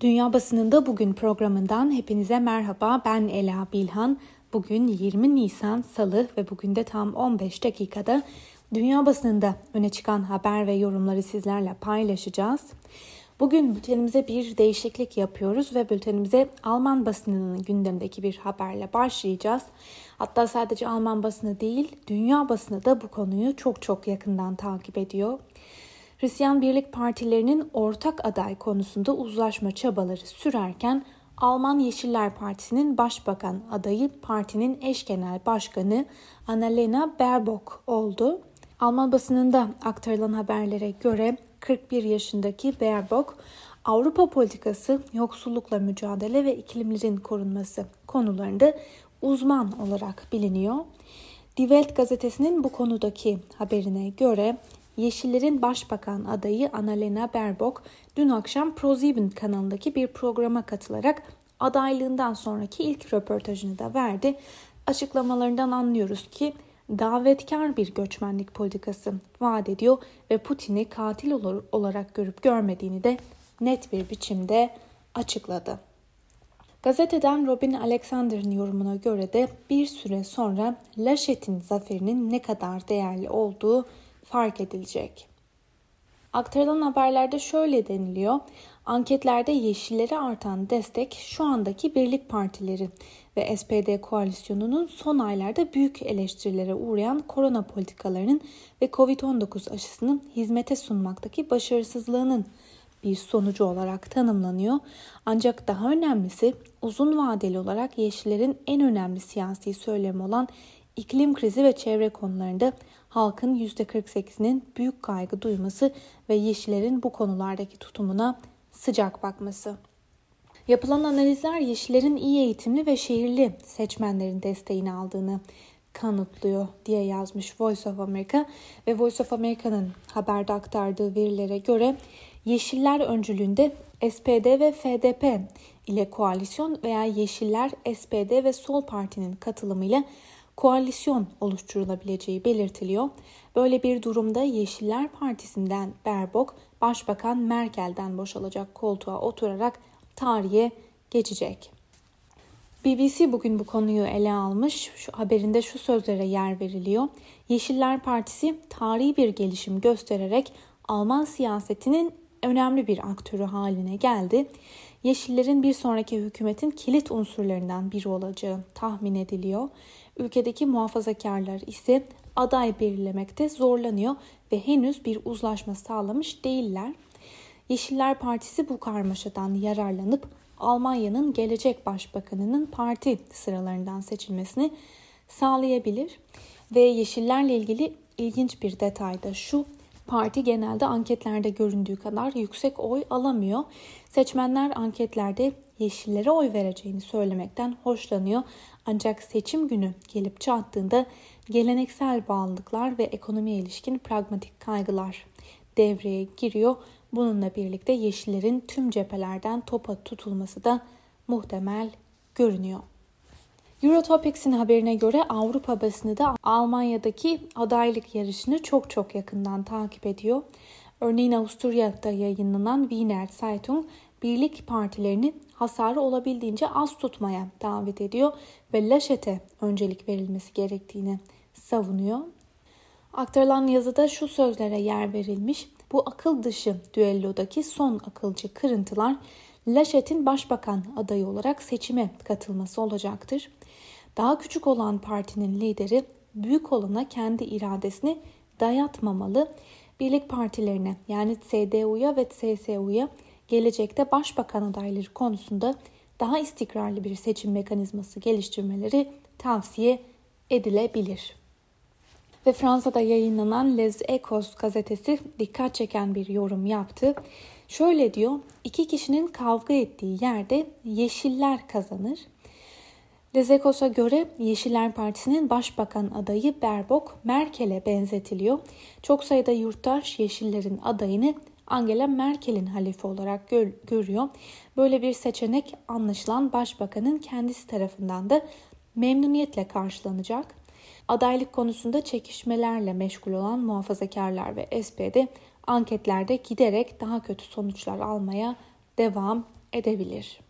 Dünya Basınında Bugün programından hepinize merhaba. Ben Ela Bilhan. Bugün 20 Nisan Salı ve bugün de tam 15 dakikada dünya basınında öne çıkan haber ve yorumları sizlerle paylaşacağız. Bugün bültenimize bir değişiklik yapıyoruz ve bültenimize Alman basınının gündemdeki bir haberle başlayacağız. Hatta sadece Alman basını değil, dünya basını da bu konuyu çok çok yakından takip ediyor. Hristiyan Birlik Partilerinin ortak aday konusunda uzlaşma çabaları sürerken Alman Yeşiller Partisi'nin başbakan adayı partinin eş genel başkanı Annalena Baerbock oldu. Alman basınında aktarılan haberlere göre 41 yaşındaki Baerbock Avrupa politikası, yoksullukla mücadele ve iklimlerin korunması konularında uzman olarak biliniyor. Die Welt gazetesinin bu konudaki haberine göre Yeşillerin Başbakan adayı Annalena Baerbock dün akşam ProSieben kanalındaki bir programa katılarak adaylığından sonraki ilk röportajını da verdi. Açıklamalarından anlıyoruz ki davetkar bir göçmenlik politikası vaat ediyor ve Putin'i katil olarak görüp görmediğini de net bir biçimde açıkladı. Gazeteden Robin Alexander'ın yorumuna göre de bir süre sonra Laşet'in zaferinin ne kadar değerli olduğu fark edilecek. Aktarılan haberlerde şöyle deniliyor. Anketlerde yeşillere artan destek şu andaki birlik partileri ve SPD koalisyonunun son aylarda büyük eleştirilere uğrayan korona politikalarının ve Covid-19 aşısının hizmete sunmaktaki başarısızlığının bir sonucu olarak tanımlanıyor. Ancak daha önemlisi uzun vadeli olarak yeşillerin en önemli siyasi söylemi olan iklim krizi ve çevre konularında halkın %48'inin büyük kaygı duyması ve Yeşillerin bu konulardaki tutumuna sıcak bakması. Yapılan analizler Yeşillerin iyi eğitimli ve şehirli seçmenlerin desteğini aldığını kanıtlıyor diye yazmış Voice of America ve Voice of America'nın haberde aktardığı verilere göre Yeşiller öncülüğünde SPD ve FDP ile koalisyon veya Yeşiller, SPD ve Sol Parti'nin katılımıyla koalisyon oluşturulabileceği belirtiliyor. Böyle bir durumda Yeşiller Partisi'nden Berbok, Başbakan Merkel'den boşalacak koltuğa oturarak tarihe geçecek. BBC bugün bu konuyu ele almış. Şu haberinde şu sözlere yer veriliyor. Yeşiller Partisi tarihi bir gelişim göstererek Alman siyasetinin önemli bir aktörü haline geldi. Yeşillerin bir sonraki hükümetin kilit unsurlarından biri olacağı tahmin ediliyor. Ülkedeki muhafazakarlar ise aday belirlemekte zorlanıyor ve henüz bir uzlaşma sağlamış değiller. Yeşiller Partisi bu karmaşadan yararlanıp Almanya'nın gelecek başbakanının parti sıralarından seçilmesini sağlayabilir. Ve Yeşillerle ilgili ilginç bir detay da şu. Parti genelde anketlerde göründüğü kadar yüksek oy alamıyor. Seçmenler anketlerde yeşillere oy vereceğini söylemekten hoşlanıyor. Ancak seçim günü gelip çattığında geleneksel bağlılıklar ve ekonomiye ilişkin pragmatik kaygılar devreye giriyor. Bununla birlikte yeşillerin tüm cephelerden topa tutulması da muhtemel görünüyor. Eurotopics'in haberine göre Avrupa basını da Almanya'daki adaylık yarışını çok çok yakından takip ediyor. Örneğin Avusturya'da yayınlanan Wiener Zeitung birlik partilerini hasarı olabildiğince az tutmaya davet ediyor ve Laşet'e öncelik verilmesi gerektiğini savunuyor. Aktarılan yazıda şu sözlere yer verilmiş. Bu akıl dışı düellodaki son akılcı kırıntılar Laşet'in başbakan adayı olarak seçime katılması olacaktır. Daha küçük olan partinin lideri büyük olana kendi iradesini dayatmamalı. Birlik partilerine yani CDU'ya ve CSU'ya gelecekte başbakan adayları konusunda daha istikrarlı bir seçim mekanizması geliştirmeleri tavsiye edilebilir. Ve Fransa'da yayınlanan Les Echos gazetesi dikkat çeken bir yorum yaptı. Şöyle diyor, iki kişinin kavga ettiği yerde yeşiller kazanır. Les Echos'a göre Yeşiller Partisi'nin başbakan adayı Berbok Merkel'e benzetiliyor. Çok sayıda yurttaş Yeşillerin adayını Angela Merkel'in halife olarak gör, görüyor. Böyle bir seçenek anlaşılan başbakanın kendisi tarafından da memnuniyetle karşılanacak. Adaylık konusunda çekişmelerle meşgul olan muhafazakarlar ve SPD anketlerde giderek daha kötü sonuçlar almaya devam edebilir.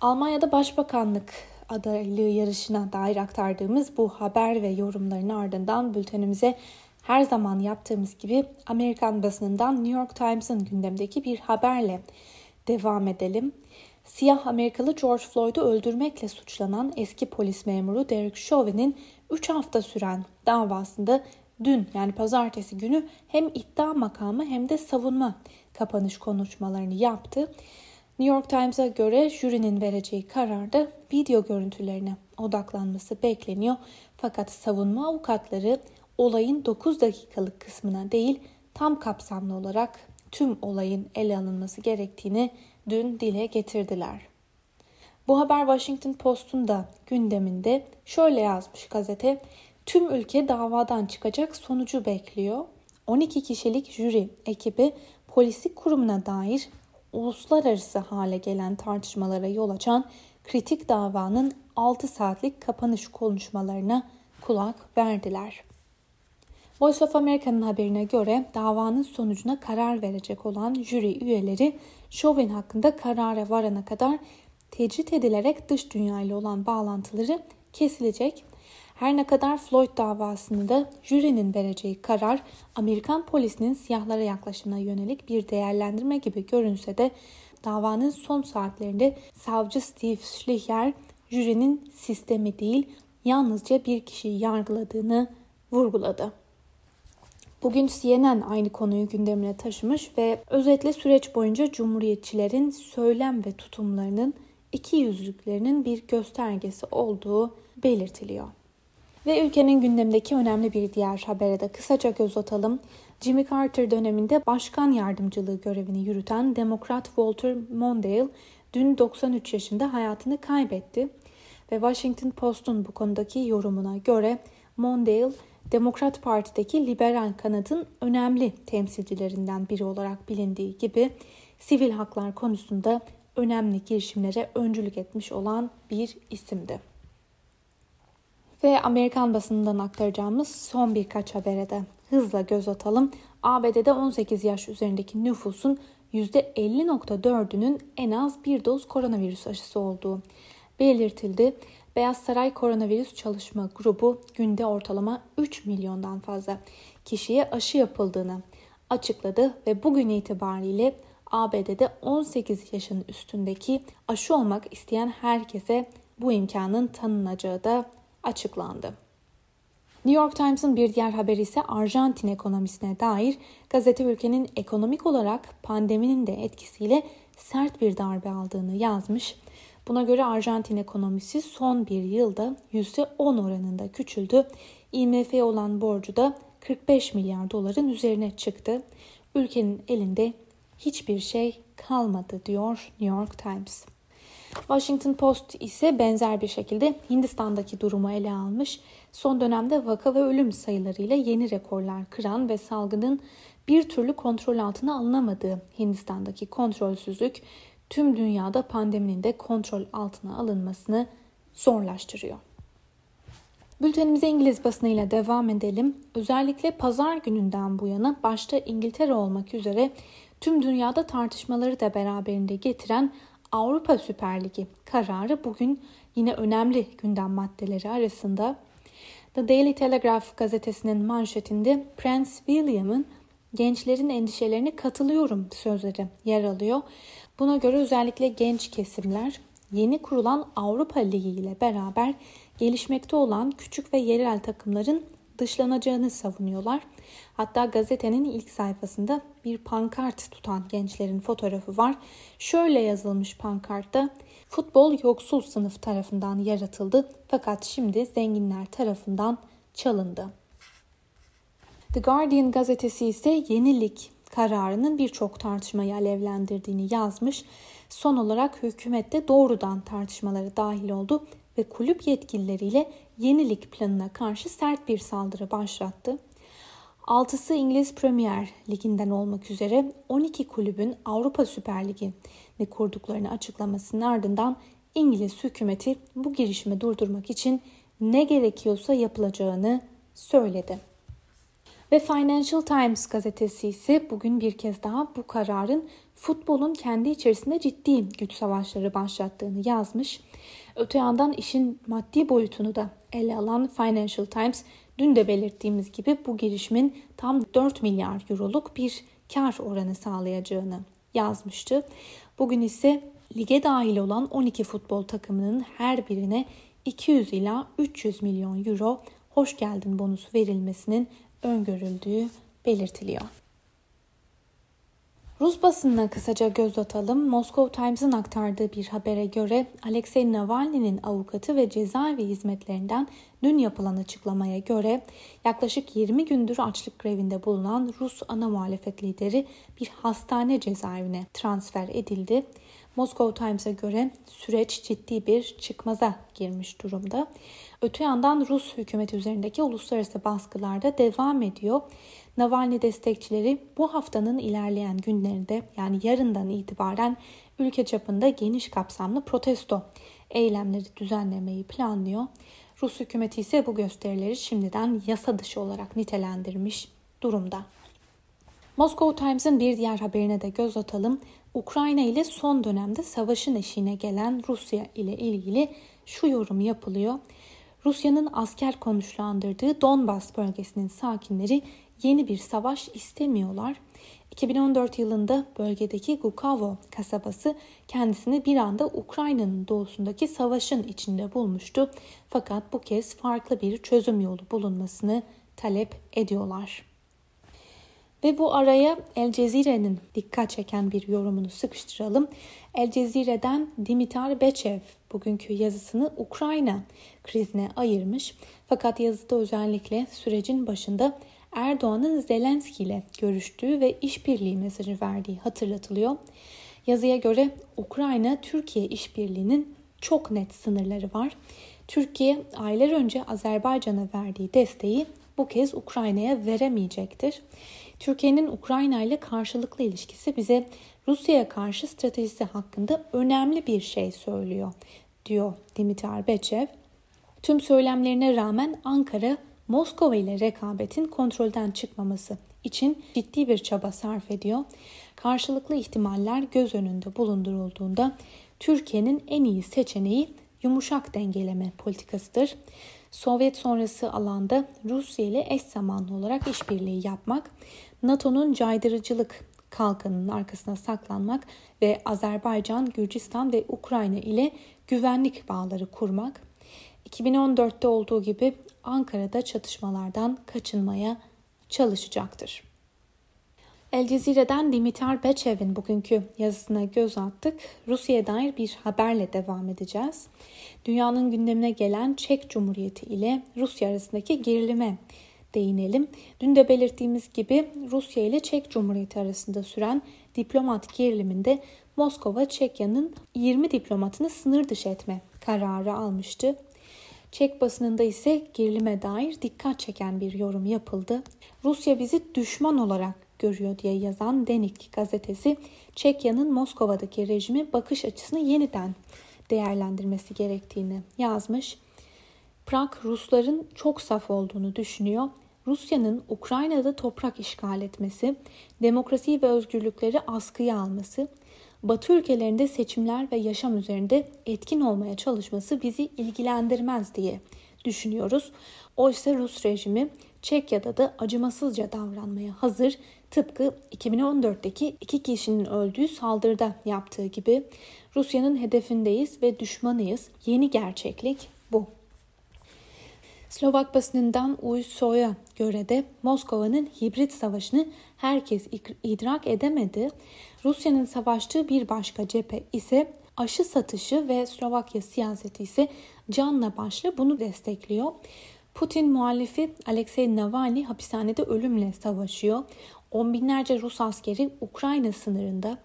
Almanya'da Başbakanlık adaylığı yarışına dair aktardığımız bu haber ve yorumların ardından bültenimize her zaman yaptığımız gibi Amerikan basınından New York Times'ın gündemdeki bir haberle devam edelim. Siyah Amerikalı George Floyd'u öldürmekle suçlanan eski polis memuru Derek Chauvin'in 3 hafta süren davasında dün yani pazartesi günü hem iddia makamı hem de savunma kapanış konuşmalarını yaptı. New York Times'a göre jürinin vereceği kararda video görüntülerine odaklanması bekleniyor. Fakat savunma avukatları olayın 9 dakikalık kısmına değil tam kapsamlı olarak tüm olayın ele alınması gerektiğini dün dile getirdiler. Bu haber Washington Post'un da gündeminde şöyle yazmış gazete. Tüm ülke davadan çıkacak sonucu bekliyor. 12 kişilik jüri ekibi polislik kurumuna dair uluslararası hale gelen tartışmalara yol açan kritik davanın 6 saatlik kapanış konuşmalarına kulak verdiler. Voice of America'nın haberine göre davanın sonucuna karar verecek olan jüri üyeleri Chauvin hakkında karara varana kadar tecrit edilerek dış dünya ile olan bağlantıları kesilecek. Her ne kadar Floyd davasında jürinin vereceği karar Amerikan polisinin siyahlara yaklaşımına yönelik bir değerlendirme gibi görünse de davanın son saatlerinde savcı Steve Schleicher jürinin sistemi değil yalnızca bir kişiyi yargıladığını vurguladı. Bugün CNN aynı konuyu gündemine taşımış ve özetle süreç boyunca cumhuriyetçilerin söylem ve tutumlarının iki yüzlüklerinin bir göstergesi olduğu belirtiliyor. Ve ülkenin gündemdeki önemli bir diğer habere de kısaca göz atalım. Jimmy Carter döneminde başkan yardımcılığı görevini yürüten Demokrat Walter Mondale dün 93 yaşında hayatını kaybetti. Ve Washington Post'un bu konudaki yorumuna göre Mondale Demokrat Parti'deki liberal kanadın önemli temsilcilerinden biri olarak bilindiği gibi sivil haklar konusunda önemli girişimlere öncülük etmiş olan bir isimdi. Ve Amerikan basınından aktaracağımız son birkaç habere de hızla göz atalım. ABD'de 18 yaş üzerindeki nüfusun %50.4'ünün en az bir doz koronavirüs aşısı olduğu belirtildi. Beyaz Saray Koronavirüs Çalışma Grubu günde ortalama 3 milyondan fazla kişiye aşı yapıldığını açıkladı ve bugün itibariyle ABD'de 18 yaşın üstündeki aşı olmak isteyen herkese bu imkanın tanınacağı da açıklandı. New York Times'ın bir diğer haberi ise Arjantin ekonomisine dair gazete ülkenin ekonomik olarak pandeminin de etkisiyle sert bir darbe aldığını yazmış. Buna göre Arjantin ekonomisi son bir yılda %10 oranında küçüldü. IMF'ye olan borcu da 45 milyar doların üzerine çıktı. Ülkenin elinde hiçbir şey kalmadı diyor New York Times. Washington Post ise benzer bir şekilde Hindistan'daki durumu ele almış. Son dönemde vaka ve ölüm sayılarıyla yeni rekorlar kıran ve salgının bir türlü kontrol altına alınamadığı Hindistan'daki kontrolsüzlük tüm dünyada pandeminin de kontrol altına alınmasını zorlaştırıyor. Bültenimize İngiliz basınıyla devam edelim. Özellikle pazar gününden bu yana başta İngiltere olmak üzere tüm dünyada tartışmaları da beraberinde getiren Avrupa Süper Ligi kararı bugün yine önemli gündem maddeleri arasında. The Daily Telegraph gazetesinin manşetinde Prince William'ın gençlerin endişelerine katılıyorum sözleri yer alıyor. Buna göre özellikle genç kesimler yeni kurulan Avrupa Ligi ile beraber gelişmekte olan küçük ve yerel takımların dışlanacağını savunuyorlar. Hatta gazetenin ilk sayfasında bir pankart tutan gençlerin fotoğrafı var. Şöyle yazılmış pankartta futbol yoksul sınıf tarafından yaratıldı fakat şimdi zenginler tarafından çalındı. The Guardian gazetesi ise yenilik kararının birçok tartışmayı alevlendirdiğini yazmış. Son olarak hükümette doğrudan tartışmaları dahil oldu ve kulüp yetkilileriyle yenilik planına karşı sert bir saldırı başlattı. Altısı İngiliz Premier Ligi'nden olmak üzere 12 kulübün Avrupa Süper Ligi'ni kurduklarını açıklamasının ardından İngiliz hükümeti bu girişimi durdurmak için ne gerekiyorsa yapılacağını söyledi. Ve Financial Times gazetesi ise bugün bir kez daha bu kararın futbolun kendi içerisinde ciddi güç savaşları başlattığını yazmış. Öte yandan işin maddi boyutunu da ele alan Financial Times dün de belirttiğimiz gibi bu girişimin tam 4 milyar euroluk bir kar oranı sağlayacağını yazmıştı. Bugün ise lige dahil olan 12 futbol takımının her birine 200 ila 300 milyon euro hoş geldin bonusu verilmesinin öngörüldüğü belirtiliyor. Rus basınına kısaca göz atalım. Moscow Times'ın aktardığı bir habere göre Alexei Navalny'nin avukatı ve cezaevi hizmetlerinden dün yapılan açıklamaya göre yaklaşık 20 gündür açlık grevinde bulunan Rus ana muhalefet lideri bir hastane cezaevine transfer edildi. Moscow Times'a göre süreç ciddi bir çıkmaza girmiş durumda. Öte yandan Rus hükümeti üzerindeki uluslararası baskılar da devam ediyor. Navalny destekçileri bu haftanın ilerleyen günlerinde yani yarından itibaren ülke çapında geniş kapsamlı protesto eylemleri düzenlemeyi planlıyor. Rus hükümeti ise bu gösterileri şimdiden yasa dışı olarak nitelendirmiş durumda. Moscow Times'ın bir diğer haberine de göz atalım. Ukrayna ile son dönemde savaşın eşiğine gelen Rusya ile ilgili şu yorum yapılıyor. Rusya'nın asker konuşlandırdığı Donbas bölgesinin sakinleri yeni bir savaş istemiyorlar. 2014 yılında bölgedeki Gukavo kasabası kendisini bir anda Ukrayna'nın doğusundaki savaşın içinde bulmuştu. Fakat bu kez farklı bir çözüm yolu bulunmasını talep ediyorlar. Ve bu araya El Cezire'nin dikkat çeken bir yorumunu sıkıştıralım. El Cezire'den Dimitar Beçev bugünkü yazısını Ukrayna krizine ayırmış. Fakat yazıda özellikle sürecin başında Erdoğan'ın Zelenski ile görüştüğü ve işbirliği mesajı verdiği hatırlatılıyor. Yazıya göre Ukrayna-Türkiye işbirliğinin çok net sınırları var. Türkiye aylar önce Azerbaycan'a verdiği desteği bu kez Ukrayna'ya veremeyecektir. Türkiye'nin Ukrayna ile karşılıklı ilişkisi bize Rusya'ya karşı stratejisi hakkında önemli bir şey söylüyor, diyor Dimitar Beçev. Tüm söylemlerine rağmen Ankara Moskova ile rekabetin kontrolden çıkmaması için ciddi bir çaba sarf ediyor. Karşılıklı ihtimaller göz önünde bulundurulduğunda Türkiye'nin en iyi seçeneği yumuşak dengeleme politikasıdır. Sovyet sonrası alanda Rusya ile eş zamanlı olarak işbirliği yapmak, NATO'nun caydırıcılık kalkanının arkasına saklanmak ve Azerbaycan, Gürcistan ve Ukrayna ile güvenlik bağları kurmak, 2014'te olduğu gibi Ankara'da çatışmalardan kaçınmaya çalışacaktır. El Cezire'den Dimitar Beçev'in bugünkü yazısına göz attık. Rusya'ya dair bir haberle devam edeceğiz. Dünyanın gündemine gelen Çek Cumhuriyeti ile Rusya arasındaki gerilime değinelim. Dün de belirttiğimiz gibi Rusya ile Çek Cumhuriyeti arasında süren diplomat geriliminde Moskova Çekya'nın 20 diplomatını sınır dışı etme kararı almıştı. Çek basınında ise gerilime dair dikkat çeken bir yorum yapıldı. Rusya bizi düşman olarak görüyor diye yazan Denik gazetesi Çekya'nın Moskova'daki rejimi bakış açısını yeniden değerlendirmesi gerektiğini yazmış. Prag Rusların çok saf olduğunu düşünüyor. Rusya'nın Ukrayna'da toprak işgal etmesi, demokrasi ve özgürlükleri askıya alması, Batı ülkelerinde seçimler ve yaşam üzerinde etkin olmaya çalışması bizi ilgilendirmez diye düşünüyoruz. Oysa Rus rejimi Çekya'da da acımasızca davranmaya hazır. Tıpkı 2014'teki iki kişinin öldüğü saldırıda yaptığı gibi Rusya'nın hedefindeyiz ve düşmanıyız. Yeni gerçeklik bu. Slovak basınından Uysoy'a göre de Moskova'nın hibrit savaşını herkes idrak edemedi. Rusya'nın savaştığı bir başka cephe ise aşı satışı ve Slovakya siyaseti ise canla başla bunu destekliyor. Putin muhallifi Alexei Navalny hapishanede ölümle savaşıyor. On binlerce Rus askeri Ukrayna sınırında.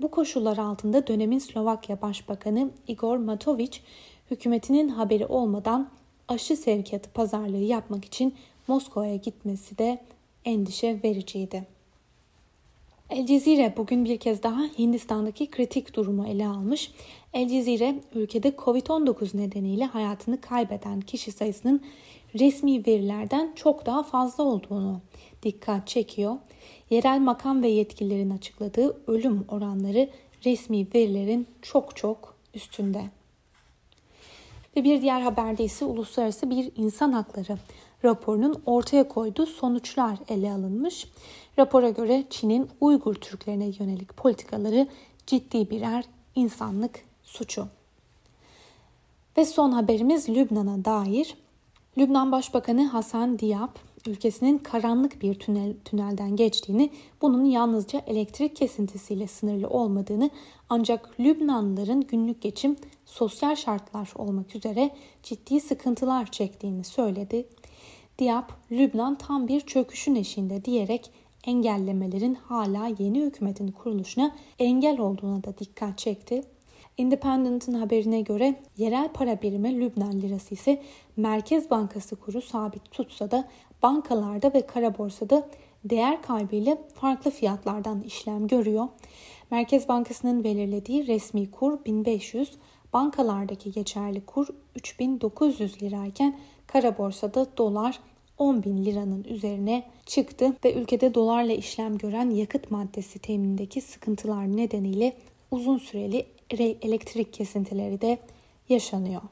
Bu koşullar altında dönemin Slovakya Başbakanı Igor Matoviç hükümetinin haberi olmadan aşı sevkiyatı pazarlığı yapmak için Moskova'ya gitmesi de endişe vericiydi. El Cezire bugün bir kez daha Hindistan'daki kritik durumu ele almış. El Cezire ülkede Covid-19 nedeniyle hayatını kaybeden kişi sayısının resmi verilerden çok daha fazla olduğunu dikkat çekiyor. Yerel makam ve yetkililerin açıkladığı ölüm oranları resmi verilerin çok çok üstünde. Ve bir diğer haberde ise uluslararası bir insan hakları raporunun ortaya koyduğu sonuçlar ele alınmış. Rapora göre Çin'in Uygur Türklerine yönelik politikaları ciddi birer insanlık suçu. Ve son haberimiz Lübnan'a dair. Lübnan Başbakanı Hasan Diab ülkesinin karanlık bir tünel, tünelden geçtiğini, bunun yalnızca elektrik kesintisiyle sınırlı olmadığını ancak Lübnanlıların günlük geçim, sosyal şartlar olmak üzere ciddi sıkıntılar çektiğini söyledi. Diab, Lübnan tam bir çöküşün eşiğinde diyerek engellemelerin hala yeni hükümetin kuruluşuna engel olduğuna da dikkat çekti. Independent'ın haberine göre yerel para birimi Lübnan lirası ise Merkez Bankası kuru sabit tutsa da bankalarda ve kara borsada değer kaybıyla farklı fiyatlardan işlem görüyor. Merkez Bankası'nın belirlediği resmi kur 1500, bankalardaki geçerli kur 3900 lirayken kara borsada dolar 10 bin liranın üzerine çıktı ve ülkede dolarla işlem gören yakıt maddesi teminindeki sıkıntılar nedeniyle uzun süreli elektrik kesintileri de yaşanıyor.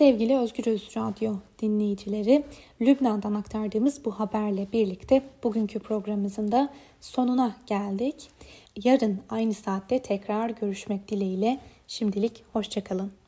Sevgili Özgür Öz Radyo dinleyicileri, Lübnan'dan aktardığımız bu haberle birlikte bugünkü programımızın da sonuna geldik. Yarın aynı saatte tekrar görüşmek dileğiyle şimdilik hoşçakalın.